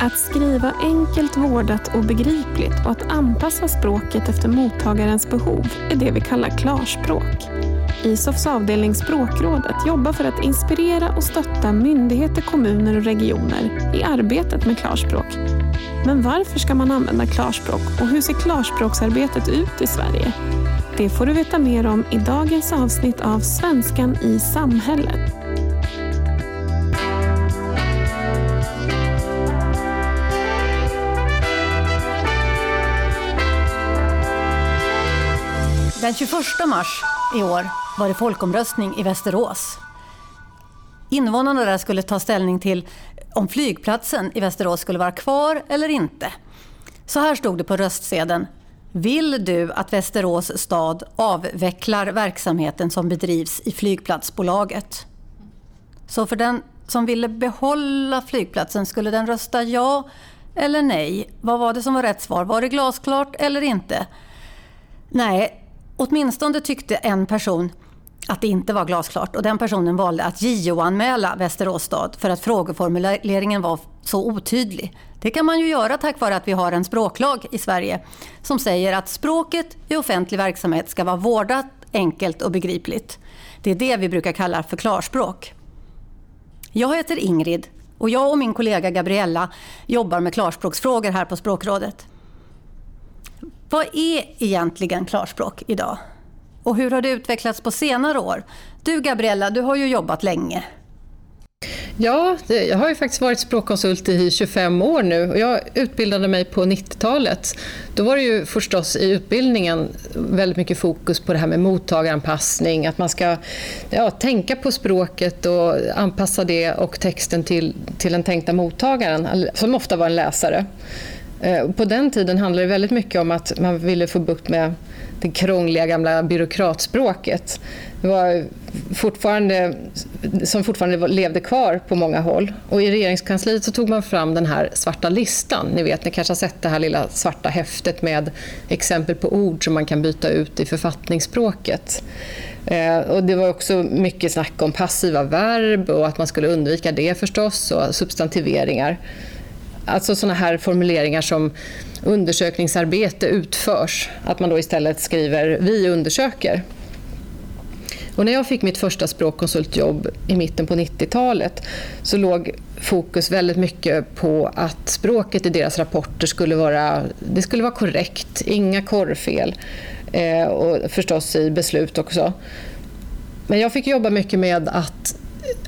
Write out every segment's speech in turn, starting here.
Att skriva enkelt, vårdat och begripligt och att anpassa språket efter mottagarens behov är det vi kallar klarspråk. ISOFs avdelning Språkrådet jobbar för att inspirera och stötta myndigheter, kommuner och regioner i arbetet med klarspråk. Men varför ska man använda klarspråk och hur ser klarspråksarbetet ut i Sverige? Det får du veta mer om i dagens avsnitt av Svenskan i samhället. Den 21 mars i år var det folkomröstning i Västerås. Invånarna där skulle ta ställning till om flygplatsen i Västerås skulle vara kvar eller inte. Så här stod det på röstsedeln. Vill du att Västerås stad avvecklar verksamheten som bedrivs i flygplatsbolaget? Så för den som ville behålla flygplatsen, skulle den rösta ja eller nej? Vad var det som var rätt svar? Var det glasklart eller inte? Nej, åtminstone tyckte en person att det inte var glasklart och den personen valde att JO-anmäla Västerås stad för att frågeformuleringen var så otydlig. Det kan man ju göra tack vare att vi har en språklag i Sverige som säger att språket i offentlig verksamhet ska vara vårdat, enkelt och begripligt. Det är det vi brukar kalla för klarspråk. Jag heter Ingrid och jag och min kollega Gabriella jobbar med klarspråksfrågor här på Språkrådet. Vad är egentligen klarspråk idag? Och hur har det utvecklats på senare år? Du Gabriella, du har ju jobbat länge. Ja, jag har ju faktiskt varit språkkonsult i 25 år nu och jag utbildade mig på 90-talet. Då var det ju förstås i utbildningen väldigt mycket fokus på det här med mottagaranpassning, att man ska ja, tänka på språket och anpassa det och texten till, till den tänkta mottagaren, som ofta var en läsare. Eh, på den tiden handlade det väldigt mycket om att man ville få bukt med det krångliga gamla byråkratspråket. Det var fortfarande, som fortfarande levde kvar på många håll. Och I regeringskansliet så tog man fram den här svarta listan. Ni vet, ni kanske har sett det här lilla svarta häftet med exempel på ord som man kan byta ut i författningsspråket. Eh, och det var också mycket snack om passiva verb och att man skulle undvika det förstås och substantiveringar. Alltså sådana här formuleringar som undersökningsarbete utförs. Att man då istället skriver vi undersöker. Och när jag fick mitt första språkkonsultjobb i mitten på 90-talet så låg fokus väldigt mycket på att språket i deras rapporter skulle vara, det skulle vara korrekt, inga korrfel. Eh, och förstås i beslut också. Men jag fick jobba mycket med att,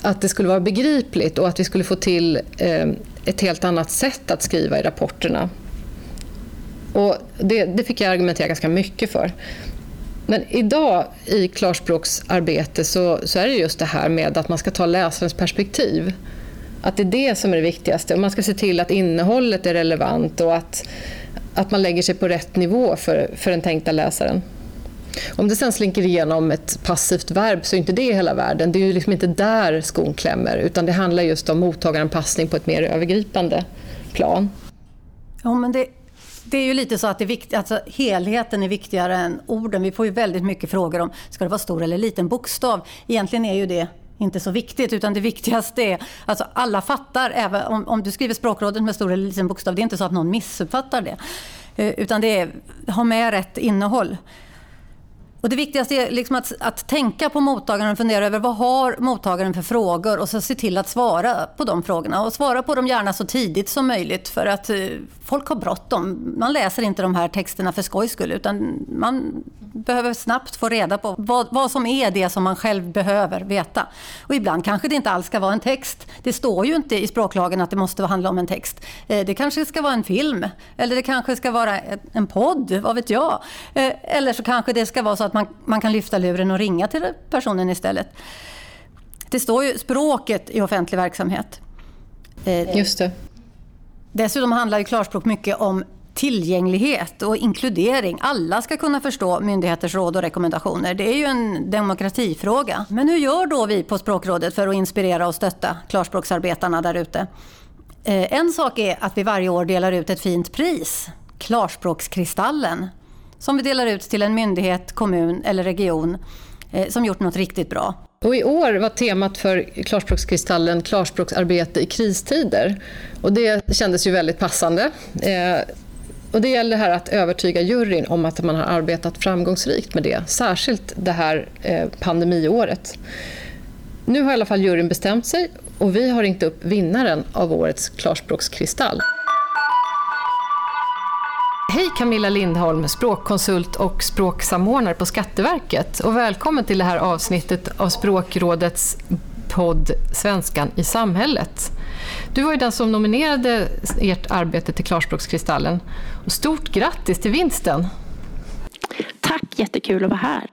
att det skulle vara begripligt och att vi skulle få till eh, ett helt annat sätt att skriva i rapporterna. Och det, det fick jag argumentera ganska mycket för. Men idag i klarspråksarbete så, så, är det just det här med att man ska ta läsarens perspektiv. Att det är det som är det viktigaste. Och man ska se till att innehållet är relevant och att, att man lägger sig på rätt nivå för, för den tänkta läsaren. Om det sen slinker igenom ett passivt verb så är inte det hela världen. Det är ju liksom inte där skon klämmer utan det handlar just om mottagaranpassning på ett mer övergripande plan. Ja, men det, det är ju lite så att det är vikt, alltså, helheten är viktigare än orden. Vi får ju väldigt mycket frågor om ska det vara stor eller liten bokstav. Egentligen är ju det inte så viktigt utan det viktigaste är alltså alla fattar, även om, om du skriver språkrådet med stor eller liten bokstav, det är inte så att någon missuppfattar det. Eh, utan det är, ha med rätt innehåll. Och det viktigaste är liksom att, att tänka på mottagaren och fundera över vad har mottagaren för frågor och så se till att svara på de frågorna. Och svara på dem gärna så tidigt som möjligt för att eh, folk har bråttom. Man läser inte de här texterna för skojs skull utan man behöver snabbt få reda på vad, vad som är det som man själv behöver veta. Och ibland kanske det inte alls ska vara en text. Det står ju inte i språklagen att det måste handla om en text. Eh, det kanske ska vara en film eller det kanske ska vara en podd, vad vet jag. Eh, eller så kanske det ska vara så att man, man kan lyfta luren och ringa till personen istället. Det står ju språket i offentlig verksamhet. Eh, Just det. Dessutom handlar ju klarspråk mycket om tillgänglighet och inkludering. Alla ska kunna förstå myndigheters råd och rekommendationer. Det är ju en demokratifråga. Men hur gör då vi på Språkrådet för att inspirera och stötta klarspråksarbetarna där ute? Eh, en sak är att vi varje år delar ut ett fint pris, Klarspråkskristallen, som vi delar ut till en myndighet, kommun eller region eh, som gjort något riktigt bra. Och I år var temat för Klarspråkskristallen klarspråksarbete i kristider. Och det kändes ju väldigt passande. Eh, och det gäller här att övertyga juryn om att man har arbetat framgångsrikt med det, särskilt det här eh, pandemiåret. Nu har i alla fall juryn bestämt sig och vi har ringt upp vinnaren av årets Klarspråkskristall. Hej Camilla Lindholm, språkkonsult och språksamordnare på Skatteverket. Och välkommen till det här avsnittet av Språkrådets podd Svenskan i samhället. Du var ju den som nominerade ert arbete till Klarspråkskristallen. Och stort grattis till vinsten! Tack, jättekul att vara här.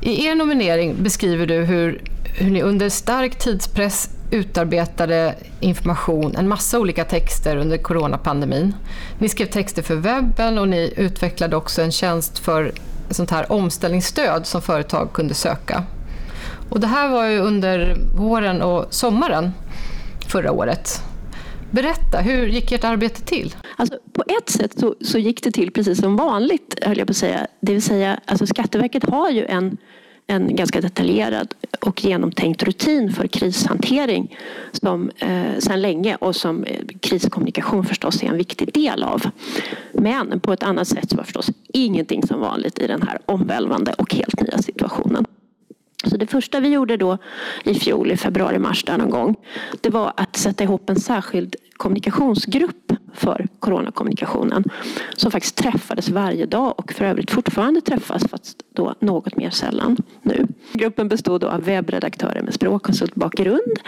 I er nominering beskriver du hur, hur ni under stark tidspress utarbetade information, en massa olika texter under coronapandemin. Ni skrev texter för webben och ni utvecklade också en tjänst för sånt här omställningsstöd som företag kunde söka. Och det här var ju under våren och sommaren förra året. Berätta, hur gick ert arbete till? Alltså, på ett sätt så, så gick det till precis som vanligt, höll jag på att säga. Det vill säga, alltså Skatteverket har ju en en ganska detaljerad och genomtänkt rutin för krishantering som eh, sedan länge och som eh, kriskommunikation förstås är en viktig del av. Men på ett annat sätt så var förstås ingenting som vanligt i den här omvälvande och helt nya situationen. Så det första vi gjorde då i fjol, i februari-mars där någon gång, det var att sätta ihop en särskild kommunikationsgrupp för coronakommunikationen som faktiskt träffades varje dag och för övrigt fortfarande träffas fast då något mer sällan nu. Gruppen bestod av webbredaktörer med språkkonsultbakgrund,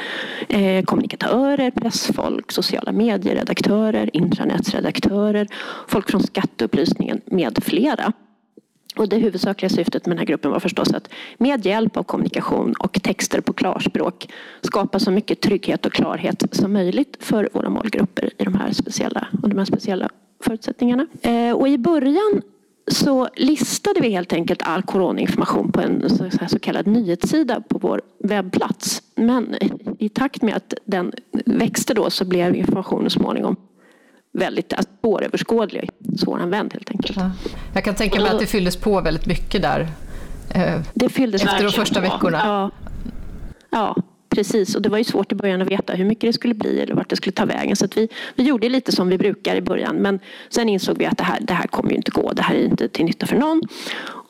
eh, kommunikatörer, pressfolk, sociala medieredaktörer, intranätsredaktörer, folk från skatteupplysningen med flera. Och det huvudsakliga syftet med den här gruppen var förstås att med hjälp av kommunikation och texter på klarspråk skapa så mycket trygghet och klarhet som möjligt för våra målgrupper i de här speciella, de här speciella förutsättningarna. Eh, och i början så listade vi helt enkelt all coronainformation på en så kallad nyhetssida på vår webbplats. Men i takt med att den växte då så blev informationen småningom väldigt alltså, svåröverskådlig, svåranvänd helt enkelt. Ja. Jag kan tänka mig att det fylldes på väldigt mycket där eh, det fylldes efter de första veckorna. Ja. ja, precis. Och det var ju svårt i början att veta hur mycket det skulle bli eller vart det skulle ta vägen. Så vi, vi gjorde lite som vi brukar i början. Men sen insåg vi att det här, det här kommer ju inte gå. Det här är inte till nytta för någon.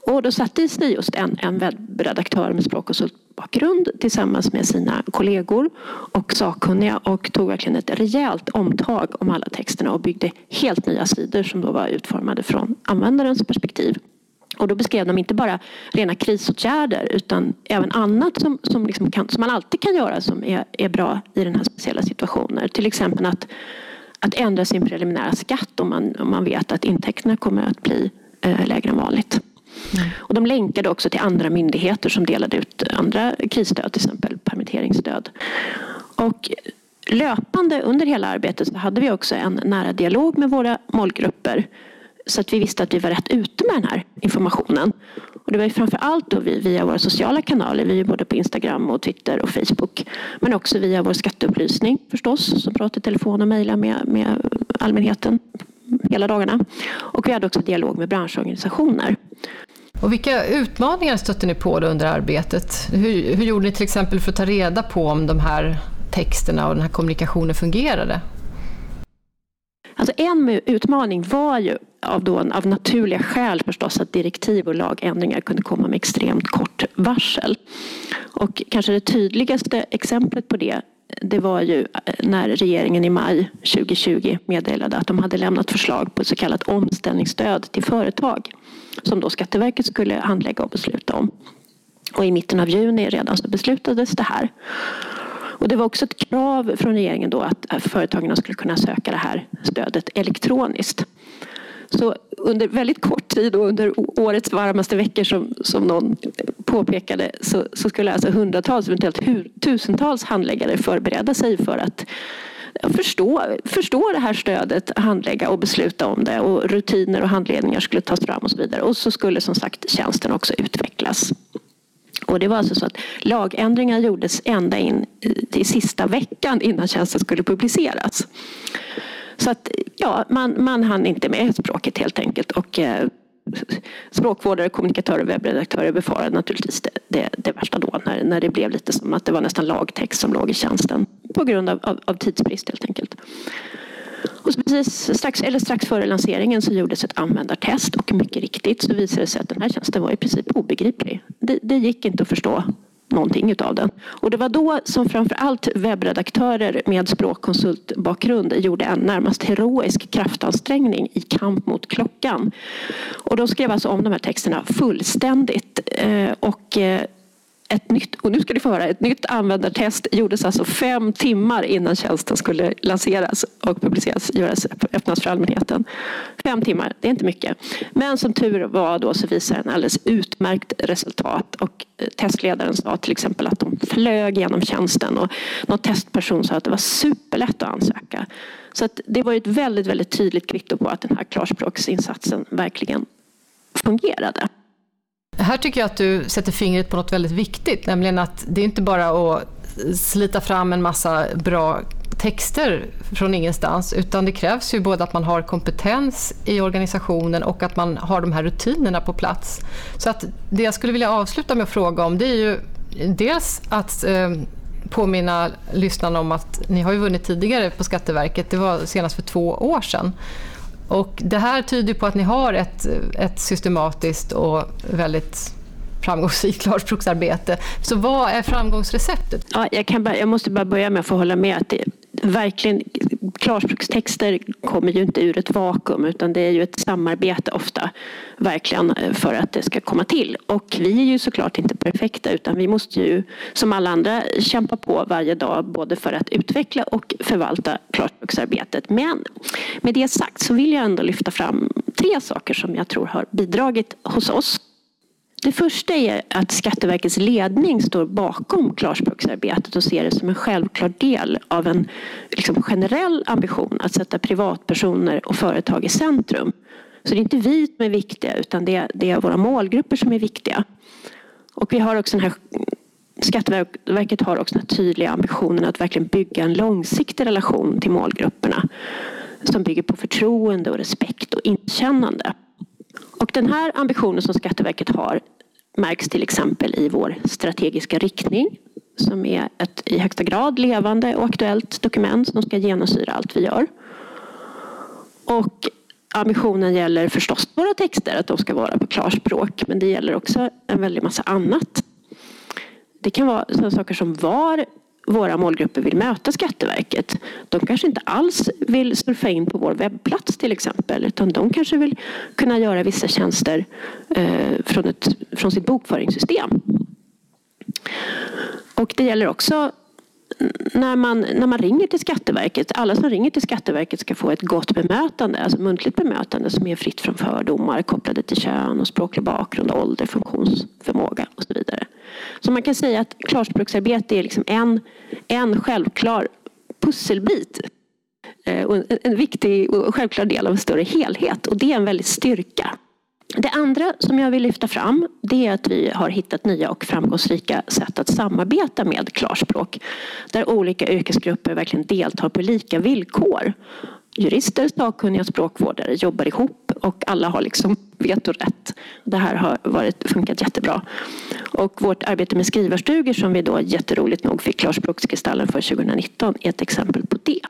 Och då satte sig just en, en webbredaktör med bakgrund tillsammans med sina kollegor och sakkunniga och tog verkligen ett rejält omtag om alla texterna och byggde helt nya sidor som då var utformade från användarens perspektiv. Och då beskrev de inte bara rena krisåtgärder utan även annat som, som, liksom kan, som man alltid kan göra som är, är bra i den här speciella situationen. Till exempel att, att ändra sin preliminära skatt om man, om man vet att intäkterna kommer att bli eh, lägre än vanligt. Mm. Och de länkade också till andra myndigheter som delade ut andra krisstöd, till exempel permitteringsstöd. Och löpande under hela arbetet så hade vi också en nära dialog med våra målgrupper så att vi visste att vi var rätt ute med den här informationen. Och det var framför allt då vi, via våra sociala kanaler, vi är både på Instagram och Twitter och Facebook. Men också via vår skatteupplysning förstås, som pratar i telefon och mejlar med, med allmänheten hela dagarna. Och vi hade också dialog med branschorganisationer. Och vilka utmaningar stötte ni på under arbetet? Hur, hur gjorde ni till exempel för att ta reda på om de här texterna och den här kommunikationen fungerade? Alltså en utmaning var ju av, då, av naturliga skäl förstås att direktiv och lagändringar kunde komma med extremt kort varsel. Och kanske det tydligaste exemplet på det det var ju eh, när regeringen i maj 2020 meddelade att de hade lämnat förslag på ett så kallat omställningsstöd till företag som då Skatteverket skulle handlägga och besluta om. Och i mitten av juni redan så beslutades det här. Och det var också ett krav från regeringen då att företagen skulle kunna söka det här stödet elektroniskt. Så under väldigt kort tid och under årets varmaste veckor som, som någon påpekade så, så skulle alltså hundratals, eventuellt tusentals handläggare förbereda sig för att förstå, förstå det här stödet, handlägga och besluta om det och rutiner och handledningar skulle tas fram och så vidare. Och så skulle som sagt tjänsten också utvecklas. Och det var alltså så att lagändringar gjordes ända in i sista veckan innan tjänsten skulle publiceras. Så att ja, man, man hann inte med språket helt enkelt. Och eh, språkvårdare, kommunikatörer och webbredaktörer befarade naturligtvis det, det, det, värsta då när, när det blev lite som att det var nästan lagtext som låg i tjänsten på grund av, av, av tidsbrist helt enkelt. Och precis strax, eller strax före lanseringen så gjordes ett användartest och mycket riktigt så visade det sig att den här tjänsten var i princip obegriplig. Det, det gick inte att förstå någonting utav den. Och det var då som framförallt webbredaktörer med språkkonsultbakgrund gjorde en närmast heroisk kraftansträngning i kamp mot klockan. Och de skrev alltså om de här texterna fullständigt. Eh, och eh, ett nytt, och nu ska ni få höra, ett nytt användartest gjordes alltså fem timmar innan tjänsten skulle lanseras och publiceras, göras, öppnas för allmänheten. Fem timmar, det är inte mycket. Men som tur var då så visade den alldeles utmärkt resultat och eh, testledaren sa till exempel att de flög genom tjänsten och någon testperson sa att det var superlätt att ansöka. Så att det var ett väldigt, väldigt tydligt kvitto på att den här klarspråksinsatsen verkligen fungerade. Här tycker jag att du sätter fingret på något väldigt viktigt, nämligen att det är inte bara att slita fram en massa bra texter från ingenstans, utan det krävs ju både att man har kompetens i organisationen och att man har de här rutinerna på plats. Så att det jag skulle vilja avsluta med att fråga om det är ju dels att eh, påminna lyssnarna om att ni har ju vunnit tidigare på Skatteverket, det var senast för två år sedan. Och det här tyder på att ni har ett, ett systematiskt och väldigt framgångsrikt klarspråksarbete. Så vad är framgångsreceptet? Ja, jag, kan bara, jag måste bara börja med att få hålla med att det, verkligen, klarspråkstexter kommer ju inte ur ett vakuum utan det är ju ett samarbete ofta verkligen eh, för att det ska komma till. Och vi är ju såklart inte perfekta utan vi måste ju som alla andra kämpa på varje dag både för att utveckla och förvalta klarspråksarbetet. Men med det sagt så vill jag ändå lyfta fram tre saker som jag tror har bidragit hos oss det första är att Skatteverkets ledning står bakom klarspråksarbetet och ser det som en självklar del av en liksom, generell ambition att sätta privatpersoner och företag i centrum. Så det är inte vi som är viktiga utan det är, det är våra målgrupper som är viktiga. Och vi har också den här Skatteverket har också den tydliga ambitionen att verkligen bygga en långsiktig relation till målgrupperna som bygger på förtroende och respekt och inkännande. Och den här ambitionen som Skatteverket har märks till exempel i vår strategiska riktning som är ett i högsta grad levande och aktuellt dokument som ska genomsyra allt vi gör. Och ambitionen gäller förstås våra texter, att de ska vara på klarspråk, men det gäller också en väldig massa annat. Det kan vara sådana saker som var våra målgrupper vill möta Skatteverket. De kanske inte alls vill surfa in på vår webbplats till exempel utan de kanske vill kunna göra vissa tjänster eh, från, ett, från sitt bokföringssystem. Och det gäller också när man, när man ringer till Skatteverket, alla som ringer till Skatteverket ska få ett gott bemötande, alltså muntligt bemötande som är fritt från fördomar kopplade till kön och språklig bakgrund, ålder, funktionsförmåga och så vidare. Så man kan säga att klarspråksarbete är liksom en, en självklar pusselbit eh, och en viktig och självklar del av en större helhet och det är en väldig styrka. Det andra som jag vill lyfta fram det är att vi har hittat nya och framgångsrika sätt att samarbeta med klarspråk där olika yrkesgrupper verkligen deltar på lika villkor. Jurister, sakkunniga språkvårdare jobbar ihop och alla har liksom vetorätt. Det här har varit, funkat jättebra. Och vårt arbete med skrivarstugor som vi då jätteroligt nog fick klarspråkskristallen för 2019 är ett exempel på det.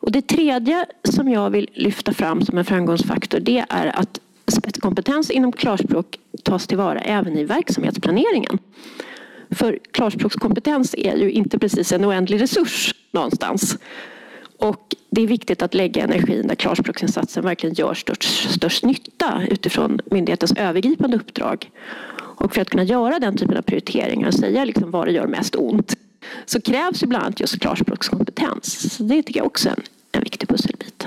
Och det tredje som jag vill lyfta fram som en framgångsfaktor det är att spetskompetens inom klarspråk tas tillvara även i verksamhetsplaneringen. För klarspråkskompetens är ju inte precis en oändlig resurs någonstans. Och det är viktigt att lägga energin där klarspråksinsatsen verkligen gör störst, störst nytta utifrån myndighetens övergripande uppdrag. Och för att kunna göra den typen av prioriteringar och säga liksom vad det gör mest ont så krävs ju bland annat just klarspråkskompetens. Så det tycker jag också är en, en viktig pusselbit.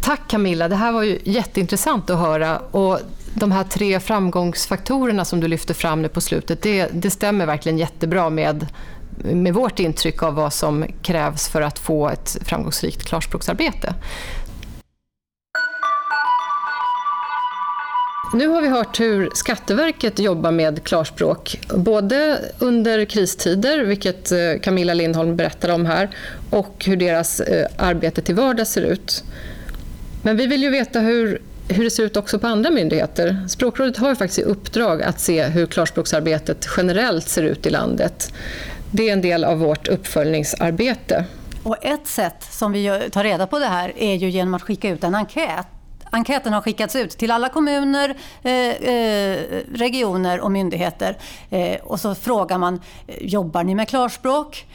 Tack Camilla, det här var ju jätteintressant att höra. Och de här tre framgångsfaktorerna som du lyfter fram nu på slutet, det, det stämmer verkligen jättebra med, med vårt intryck av vad som krävs för att få ett framgångsrikt klarspråksarbete. Nu har vi hört hur Skatteverket jobbar med klarspråk, både under kristider, vilket eh, Camilla Lindholm berättade om här, och hur deras eh, arbete till vardags ser ut. Men vi vill ju veta hur hur det ser ut också på andra myndigheter. Språkrådet har ju faktiskt i uppdrag att se hur klarspråksarbetet generellt ser ut i landet. Det är en del av vårt uppföljningsarbete. Och ett sätt som vi tar reda på det här är ju genom att skicka ut en enkät Enkäten har skickats ut till alla kommuner, eh, eh, regioner och myndigheter. Eh, och så frågar man, jobbar ni med klarspråk?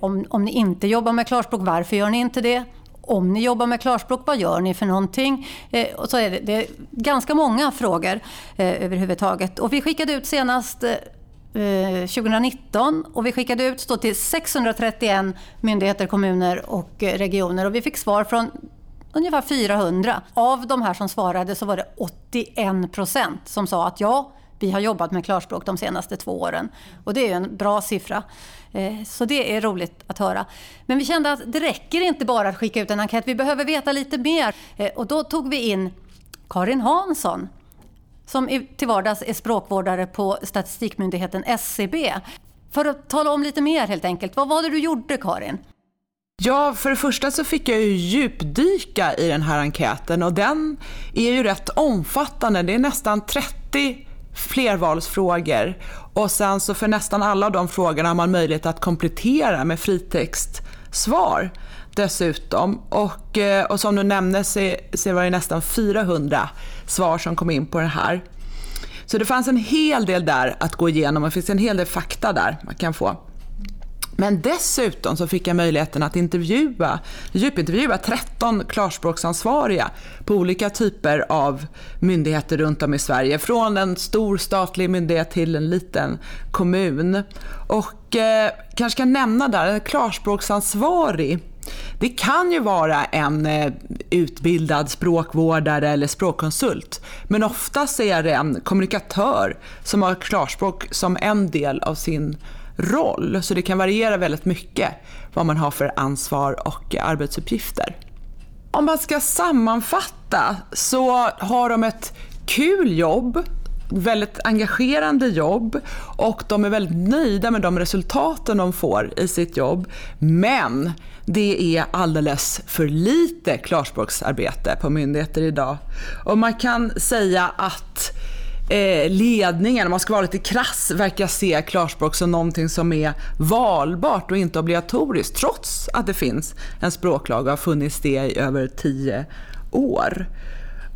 om, om ni inte jobbar med klarspråk, varför gör ni inte det? Om ni jobbar med klarspråk, vad gör ni för någonting? Eh, och så är det, det är ganska många frågor eh, överhuvudtaget. Och vi skickade ut senast eh, eh, 2019 och vi skickade ut till 631 myndigheter, kommuner och eh, regioner och vi fick svar från ungefär 400. Av de här som svarade så var det 81 procent som sa att ja, vi har jobbat med klarspråk de senaste två åren. Och det är en bra siffra. Eh, så det är roligt att höra. Men vi kände att det räcker inte bara att skicka ut en enkät. Vi behöver veta lite mer. Eh, och då tog vi in Karin Hansson som till vardags är språkvårdare på statistikmyndigheten SCB. För att tala om lite mer helt enkelt. Vad var det du gjorde Karin? Ja, för det första så fick jag ju djupdyka i den här enkäten och den är ju rätt omfattande. Det är nästan 30 flervalsfrågor och sen så för nästan alla de frågorna har man möjlighet att komplettera med fritextsvar dessutom. Och, eh, och som du nämnde så, så var det nästan 400 svar som kom in på det här. Så det fanns en hel del där att gå igenom och det finns en hel del fakta där man kan få. Men dessutom så fick jag möjligheten att intervjua, djupintervjua 13 klarspråksansvariga på olika typer av myndigheter runt om i Sverige. Från en stor statlig myndighet till en liten kommun. Och eh, kanske kan nämna där, en klarspråksansvarig det kan ju vara en eh, utbildad språkvårdare eller språkkonsult. Men oftast är det en kommunikatör som har klarspråk som en del av sin roll. Så det kan variera väldigt mycket vad man har för ansvar och arbetsuppgifter. Om man ska sammanfatta så har de ett kul jobb, väldigt engagerande jobb och de är väldigt nöjda med de resultaten de får i sitt jobb. Men det är alldeles för lite klarspråksarbete på myndigheter idag. Och man kan säga att eh, ledningen, om man ska vara lite krass, verkar se klarspråk som någonting som är valbart och inte obligatoriskt trots att det finns en språklag och har funnits det i över tio år.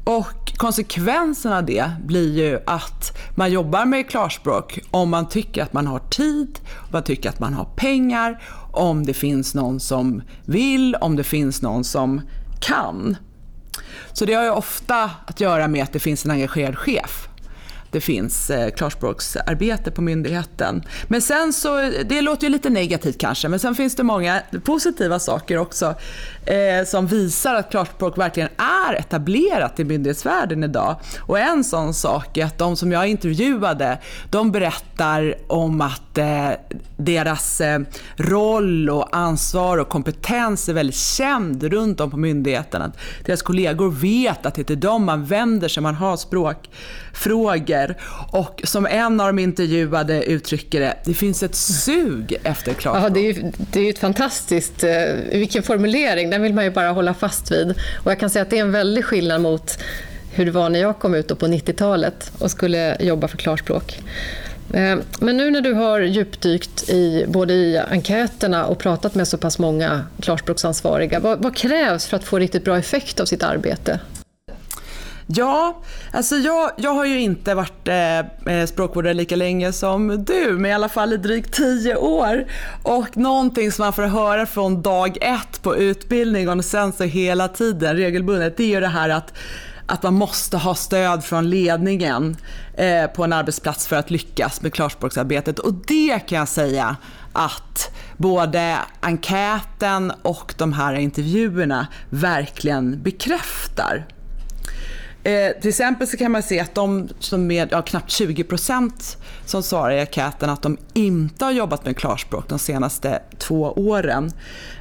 Och konsekvensen av det blir ju att man jobbar med klarspråk om man tycker att man har tid, om man tycker att man har pengar, om det finns någon som vill, om det finns någon som kan. Så det har ju ofta att göra med att det finns en engagerad chef det finns eh, klarspråksarbete på myndigheten. Men sen så, det låter ju lite negativt kanske, men sen finns det många positiva saker också eh, som visar att klarspråk verkligen är etablerat i myndighetsvärlden idag. Och en sån sak är att de som jag intervjuade, de berättar om att eh, deras eh, roll och ansvar och kompetens är väldigt känd runt om på myndigheten. Att deras kollegor vet att det är till dem man vänder sig, man har språkfrågor. Och som en av de intervjuade uttrycker det, det finns ett sug efter klarspråk. Ja, det är ju det är ett fantastiskt, eh, vilken formulering den vill man ju bara hålla fast vid. Och jag kan säga att det är en väldig skillnad mot hur det var när jag kom ut på 90-talet och skulle jobba för klarspråk. Eh, men nu när du har djupdykt i, både i enkäterna och pratat med så pass många klarspråksansvariga, vad, vad krävs för att få riktigt bra effekt av sitt arbete? Ja, alltså jag, jag har ju inte varit eh, eh, språkvårdare lika länge som du, men i alla fall i drygt tio år. Och någonting som man får höra från dag ett på utbildningen och sen så hela tiden regelbundet, det är ju det här att att man måste ha stöd från ledningen eh, på en arbetsplats för att lyckas med klarspråksarbetet. Och det kan jag säga att både enkäten och de här intervjuerna verkligen bekräftar. Eh, till exempel så kan man se att de som med ja, knappt 20% som svarar i enkäten att de inte har jobbat med klarspråk de senaste två åren.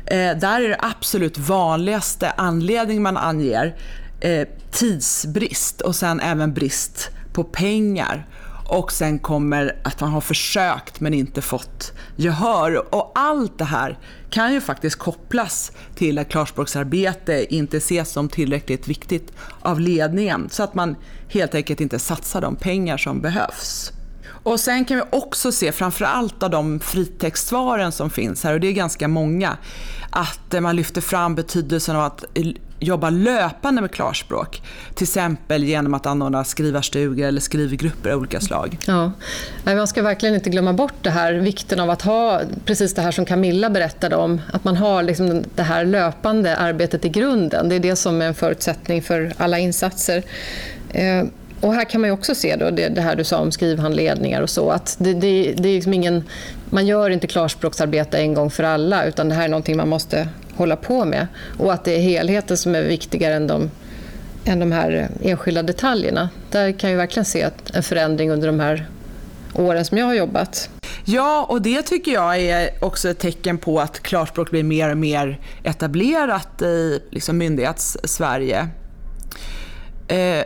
Eh, där är det absolut vanligaste anledning man anger eh, tidsbrist och sen även brist på pengar och sen kommer att man har försökt men inte fått gehör. Och allt det här kan ju faktiskt kopplas till att klarspråksarbete inte ses som tillräckligt viktigt av ledningen så att man helt enkelt inte satsar de pengar som behövs. Och Sen kan vi också se, framför allt av de fritextsvaren som finns här, och det är ganska många, att man lyfter fram betydelsen av att jobba löpande med klarspråk. Till exempel genom att anordna skrivarstugor eller skrivgrupper av olika slag. Ja. Man ska verkligen inte glömma bort det här, vikten av att ha precis det här som Camilla berättade om. Att man har liksom det här löpande arbetet i grunden. Det är det som är en förutsättning för alla insatser. Eh, och här kan man också se då det, det, här du sa om skrivhandledningar och så. Att det, det, det är liksom ingen, man gör inte klarspråksarbete en gång för alla utan det här är någonting man måste hålla på med. Och att det är helheten som är viktigare än de, än de här enskilda detaljerna. Där kan jag verkligen se en förändring under de här åren som jag har jobbat. Ja, och det tycker jag är också ett tecken på att klarspråk blir mer och mer etablerat i liksom myndighets-Sverige. Eh,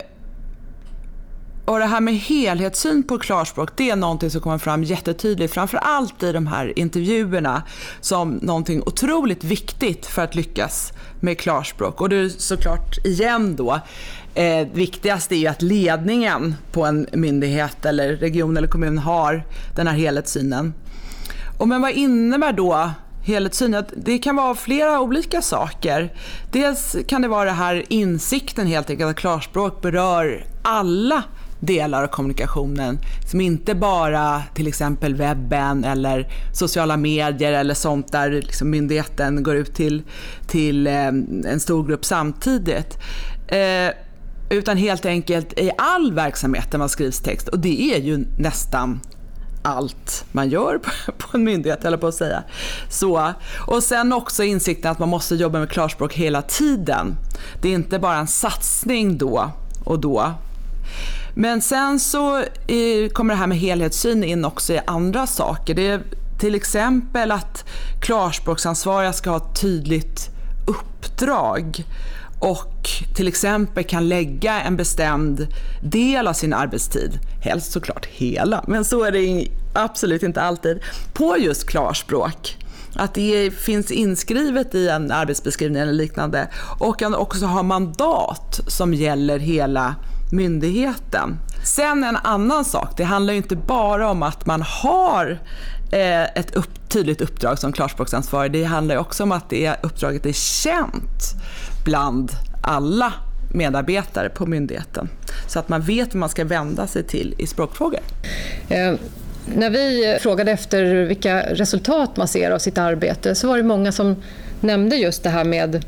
och det här med helhetssyn på klarspråk, det är någonting som kommer fram jättetydligt, framför allt i de här intervjuerna, som någonting otroligt viktigt för att lyckas med klarspråk. Och det är såklart, igen då, eh, viktigast är ju att ledningen på en myndighet eller region eller kommun har den här helhetssynen. Och men vad innebär då helhetssyn? Det kan vara flera olika saker. Dels kan det vara den här insikten helt enkelt att klarspråk berör alla delar av kommunikationen som inte bara till exempel webben eller sociala medier eller sånt där liksom myndigheten går ut till, till eh, en stor grupp samtidigt. Eh, utan helt enkelt i all verksamhet där man skrivs text och det är ju nästan allt man gör på en myndighet, eller på att säga. Så, och sen också insikten att man måste jobba med klarspråk hela tiden. Det är inte bara en satsning då och då, men sen så eh, kommer det här med helhetssyn in också i andra saker. Det är till exempel att klarspråksansvariga ska ha ett tydligt uppdrag och till exempel kan lägga en bestämd del av sin arbetstid, helst såklart hela, men så är det absolut inte alltid, på just klarspråk. Att det finns inskrivet i en arbetsbeskrivning eller liknande och kan också ha mandat som gäller hela myndigheten. Sen en annan sak, det handlar ju inte bara om att man har eh, ett upp, tydligt uppdrag som klarspråksansvarig. Det handlar också om att det uppdraget är känt bland alla medarbetare på myndigheten. Så att man vet vad man ska vända sig till i språkfrågor. Eh, när vi frågade efter vilka resultat man ser av sitt arbete så var det många som nämnde just det här med,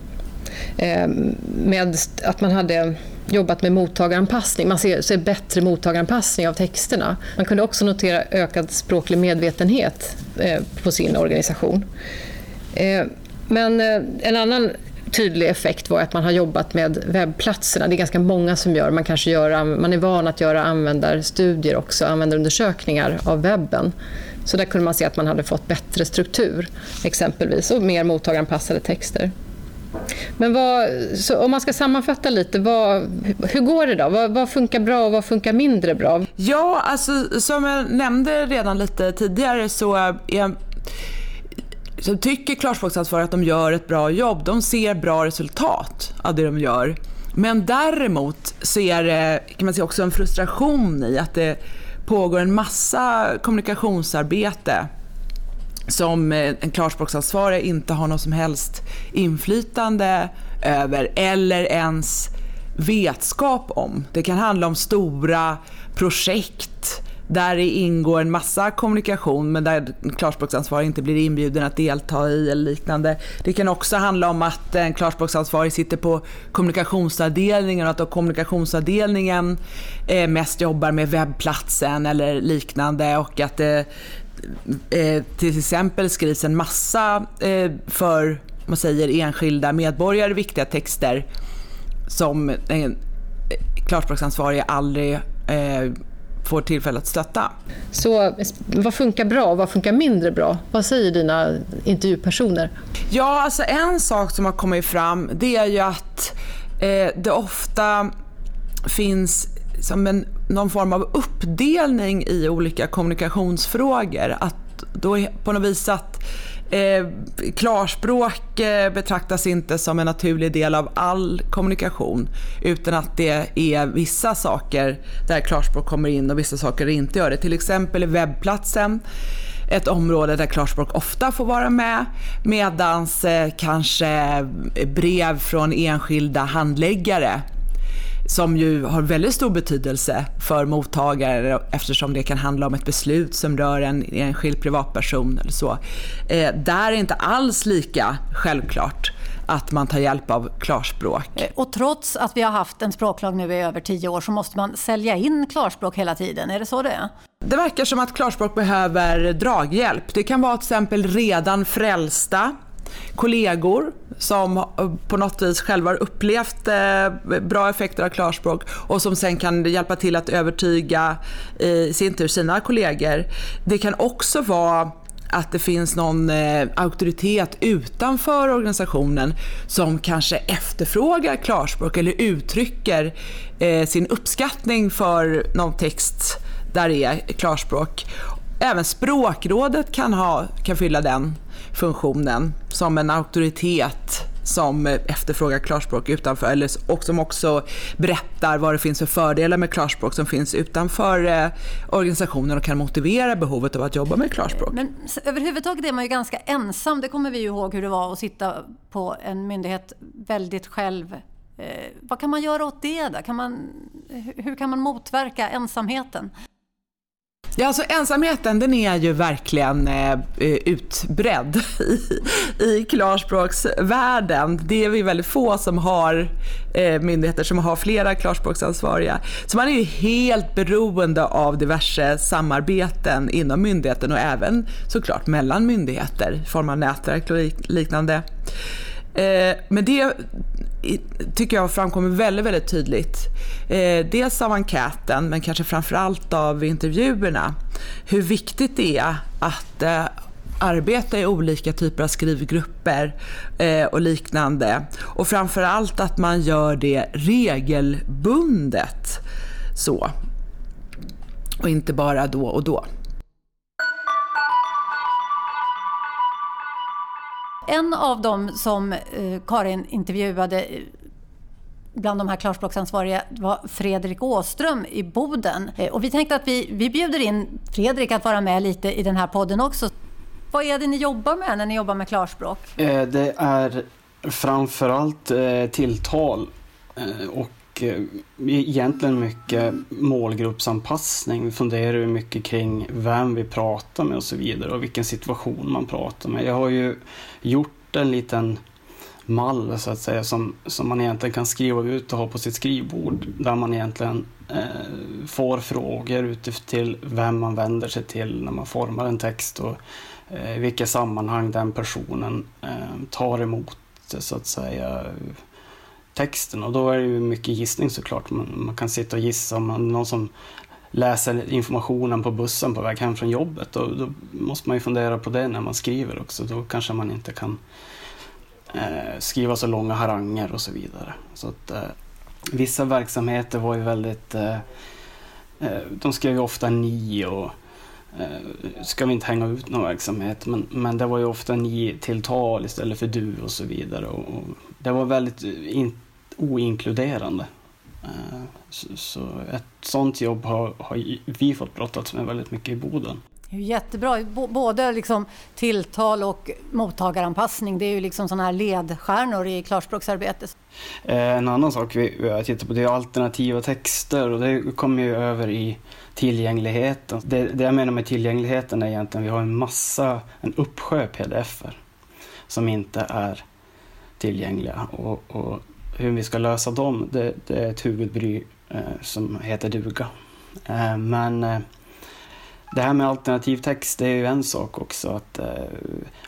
Ehm, med att man hade jobbat med mottagaranpassning. Man ser, ser bättre mottagaranpassning av texterna. Man kunde också notera ökad språklig medvetenhet eh, på sin organisation. Eh, men eh, en annan tydlig effekt var att man har jobbat med webbplatserna. Det är ganska många som gör. Man, kanske gör, man är van att göra användarstudier också, användarundersökningar av webben. Så där kunde man se att man hade fått bättre struktur exempelvis och mer mottagaranpassade texter. Men vad, om man ska sammanfatta lite, vad, hur går det då? Vad, vad, funkar bra och vad funkar mindre bra? Ja, alltså som jag nämnde redan lite tidigare så är så tycker klarspråksansvariga att de gör ett bra jobb. De ser bra resultat av det de gör. Men däremot så är det kan man säga, också en frustration i att det pågår en massa kommunikationsarbete som eh, en klarspråksansvarig inte har något som helst inflytande över eller ens vetskap om. Det kan handla om stora projekt där det ingår en massa kommunikation men där klarspråksansvarig inte blir inbjuden att delta i eller liknande. Det kan också handla om att en klarspråksansvarig sitter på kommunikationsavdelningen och att kommunikationsavdelningen eh, mest jobbar med webbplatsen eller liknande och att det Eh, till exempel skrivs en massa eh, för man säger, enskilda medborgare viktiga texter som en klarspråksansvarig aldrig eh, får tillfälle att stötta. Så vad funkar bra och vad funkar mindre bra? Vad säger dina intervjupersoner? Ja, alltså en sak som har kommit fram det är ju att eh, det ofta finns som en, någon form av uppdelning i olika kommunikationsfrågor. Att då på något vis att eh, klarspråk eh, betraktas inte som en naturlig del av all kommunikation utan att det är vissa saker där klarspråk kommer in och vissa saker inte gör det. Till exempel webbplatsen ett område där klarspråk ofta får vara med medans eh, kanske brev från enskilda handläggare som ju har väldigt stor betydelse för mottagare eftersom det kan handla om ett beslut som rör en enskild privatperson eller så. Eh, där är det inte alls lika självklart att man tar hjälp av klarspråk. Eh, och trots att vi har haft en språklag nu i över tio år så måste man sälja in klarspråk hela tiden. Är det så det är? Det verkar som att klarspråk behöver draghjälp. Det kan vara till exempel redan frälsta kollegor som eh, på något vis själva har upplevt eh, bra effekter av klarspråk och som sen kan hjälpa till att övertyga i sin tur sina kollegor. Det kan också vara att det finns någon eh, auktoritet utanför organisationen som kanske efterfrågar klarspråk eller uttrycker eh, sin uppskattning för någon text där det är klarspråk. Även språkrådet kan, ha, kan fylla den funktionen som en auktoritet som efterfrågar klarspråk utanför eller, och som också berättar vad det finns för fördelar med klarspråk som finns utanför eh, organisationen och kan motivera behovet av att jobba med klarspråk. Men överhuvudtaget är man ju ganska ensam. Det kommer vi ihåg hur det var att sitta på en myndighet väldigt själv. Eh, vad kan man göra åt det? Då? Kan man, hur kan man motverka ensamheten? Ja, alltså ensamheten den är ju verkligen eh, eh utbredd i, i klarspråksvärlden. Det är vi väldigt få som har eh, myndigheter som har flera klarspråksansvariga. Så man är ju helt beroende av diverse samarbeten inom myndigheten och även såklart mellan myndigheter i form av nätverk och liknande. Eh, men det tycker jag framkommer väldigt, väldigt tydligt. Eh, dels av enkäten, men kanske framförallt av intervjuerna. Hur viktigt det är att eh, arbeta i olika typer av skrivgrupper eh, och liknande. Och framförallt att man gör det regelbundet. Så. Och inte bara då och då. En av dem som eh, Karin intervjuade eh, bland de här klarspråksansvariga var Fredrik Åström i Boden. Eh, och vi tänkte att vi, vi bjuder in Fredrik att vara med lite i den här podden också. Vad är det ni jobbar med när ni jobbar med klarspråk? Det är framförallt tilltal och Eh, egentligen mycket målgruppsanpassning. Vi funderar ju mycket kring vem vi pratar med och så vidare och vilken situation man pratar med. Jag har ju gjort en liten mall så att säga som, som man egentligen kan skriva ut och ha på sitt skrivbord där man egentligen eh, får frågor utifrån vem man vänder sig till när man formar en text och eh, vilka sammanhang den personen eh, tar emot så att säga texten och då är det ju mycket gissning såklart. Man, man kan sitta och gissa om man, någon som läser informationen på bussen på väg hem från jobbet. Och då måste man ju fundera på det när man skriver också. Då kanske man inte kan eh, skriva så långa haranger och så vidare. Så att, eh, vissa verksamheter var ju väldigt... Eh, eh de skrev ju ofta ni och eh, ska vi inte hänga ut någon verksamhet. Men, men det var ju ofta ni tilltal istället för du och så vidare. Och, och det var väldigt in, oinkluderande. Eh, så, så ett sånt jobb har, har vi fått brottas med väldigt mycket i Boden. Jättebra. både liksom tilltal och mottagaranpassning. Det är ju liksom sådana här ledstjärnor i klarspråksarbetet. Eh, en annan sak vi har tittat på det är alternativa texter och det kommer ju över i tillgängligheten. Det, det jag menar med tillgängligheten är egentligen att vi har en massa, en uppsjö pdf som inte är tillgängliga. Och, och hur vi ska lösa dem, det, det är ett huvudbry eh, som heter duga. Eh, men eh, det här med alternativ text, det är ju en sak också. Att, eh,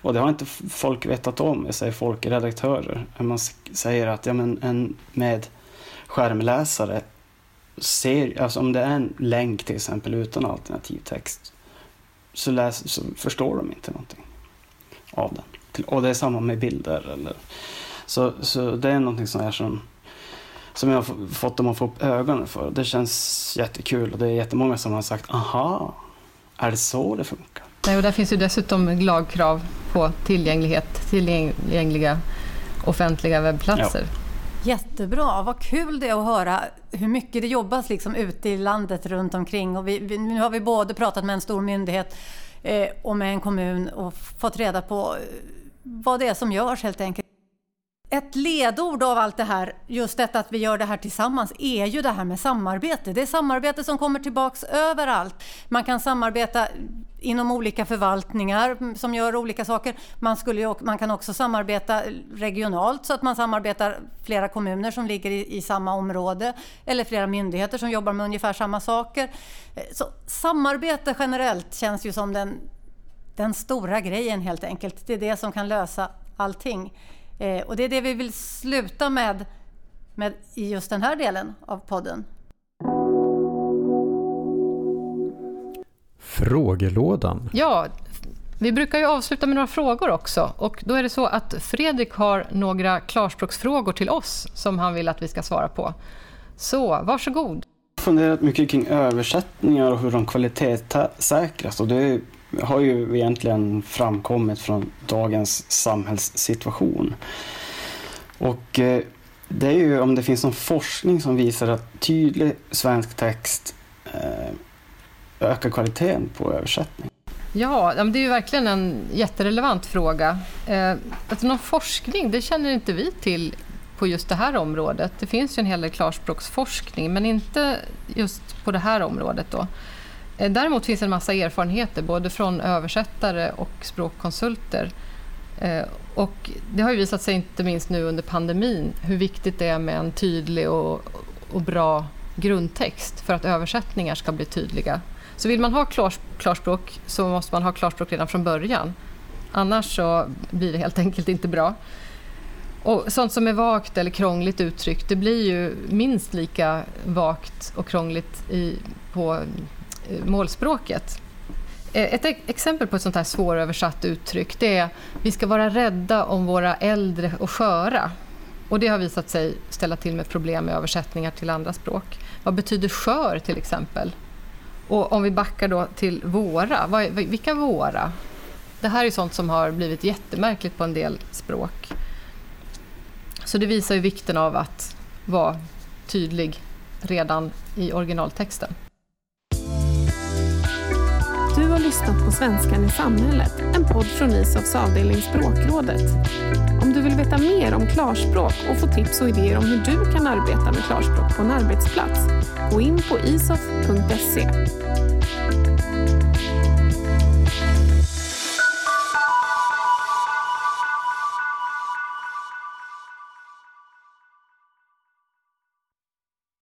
och det har inte folk vetat om, jag säger folk, redaktörer. Man säger att ja, men en med skärmläsare ser, alltså om det är en länk till exempel utan alternativ text så, läs, så förstår de inte någonting av den. Och det är samma med bilder. Eller, så, så det är någonting som är som som jag har fått dem att få upp ögonen för. Det känns jättekul och det är jättemånga som har sagt aha, är det så det funkar? Nej, och där finns ju dessutom lagkrav på tillgänglighet, tillgängliga offentliga webbplatser. Ja. Jättebra, vad kul det är att höra hur mycket det jobbas liksom ute i landet runt omkring. Och vi, vi, nu har vi både pratat med en stor myndighet eh, och med en kommun och fått reda på eh, vad det är som görs helt enkelt. Ett ledord av allt det här, just detta att vi gör det här tillsammans, är ju det här med samarbete. Det är samarbete som kommer tillbaks överallt. Man kan samarbeta inom olika förvaltningar som gör olika saker. Man, skulle, man kan också samarbeta regionalt så att man samarbetar flera kommuner som ligger i, i samma område eller flera myndigheter som jobbar med ungefär samma saker. Så samarbete generellt känns ju som den, den stora grejen helt enkelt. Det är det som kan lösa allting. Eh, och det är det vi vill sluta med, med i just den här delen av podden. Frågelådan. Ja, vi brukar ju avsluta med några frågor också. Och då är det så att Fredrik har några klarspråksfrågor till oss som han vill att vi ska svara på. Så varsågod. Jag har funderat mycket kring översättningar och hur de kvalitetssäkras. Och det har ju egentligen framkommit från dagens samhällssituation. Och eh, det är ju om det finns någon forskning som visar att tydlig svensk text eh, ökar kvaliteten på översättning. Ja, det är ju verkligen en jätterelevant fråga. Eh, alltså någon forskning, det känner inte vi till på just det här området. Det finns ju en hel del klarspråksforskning, men inte just på det här området. Då. Eh, däremot finns en massa erfarenheter både från översättare och språkkonsulter. Eh, och det har ju visat sig, inte minst nu under pandemin, hur viktigt det är med en tydlig och, och bra grundtext för att översättningar ska bli tydliga. Så vill man ha klars, klarspråk så måste man ha klarspråk redan från början. Annars så blir det helt enkelt inte bra. Och sånt som är vagt eller krångligt uttryckt, det blir ju minst lika vagt och krångligt i, på Eh, målspråket. Eh, ett exempel på ett sånt här svåröversatt uttryck det är vi ska vara rädda om våra äldre och sköra. Och det har visat sig ställa till med problem med översättningar till andra språk. Vad betyder skör till exempel? Och om vi backar då till våra, vad, vilka våra? Det här är sånt som har blivit jättemärkligt på en del språk. Så det visar ju vikten av att vara tydlig redan i originaltexten. Lyssnat på Svenskan i samhället, en podd från ISOFs avdelning Språkrådet. Om du vill veta mer om klarspråk och få tips och idéer om hur du kan arbeta med klarspråk på en arbetsplats, gå in på isof.se.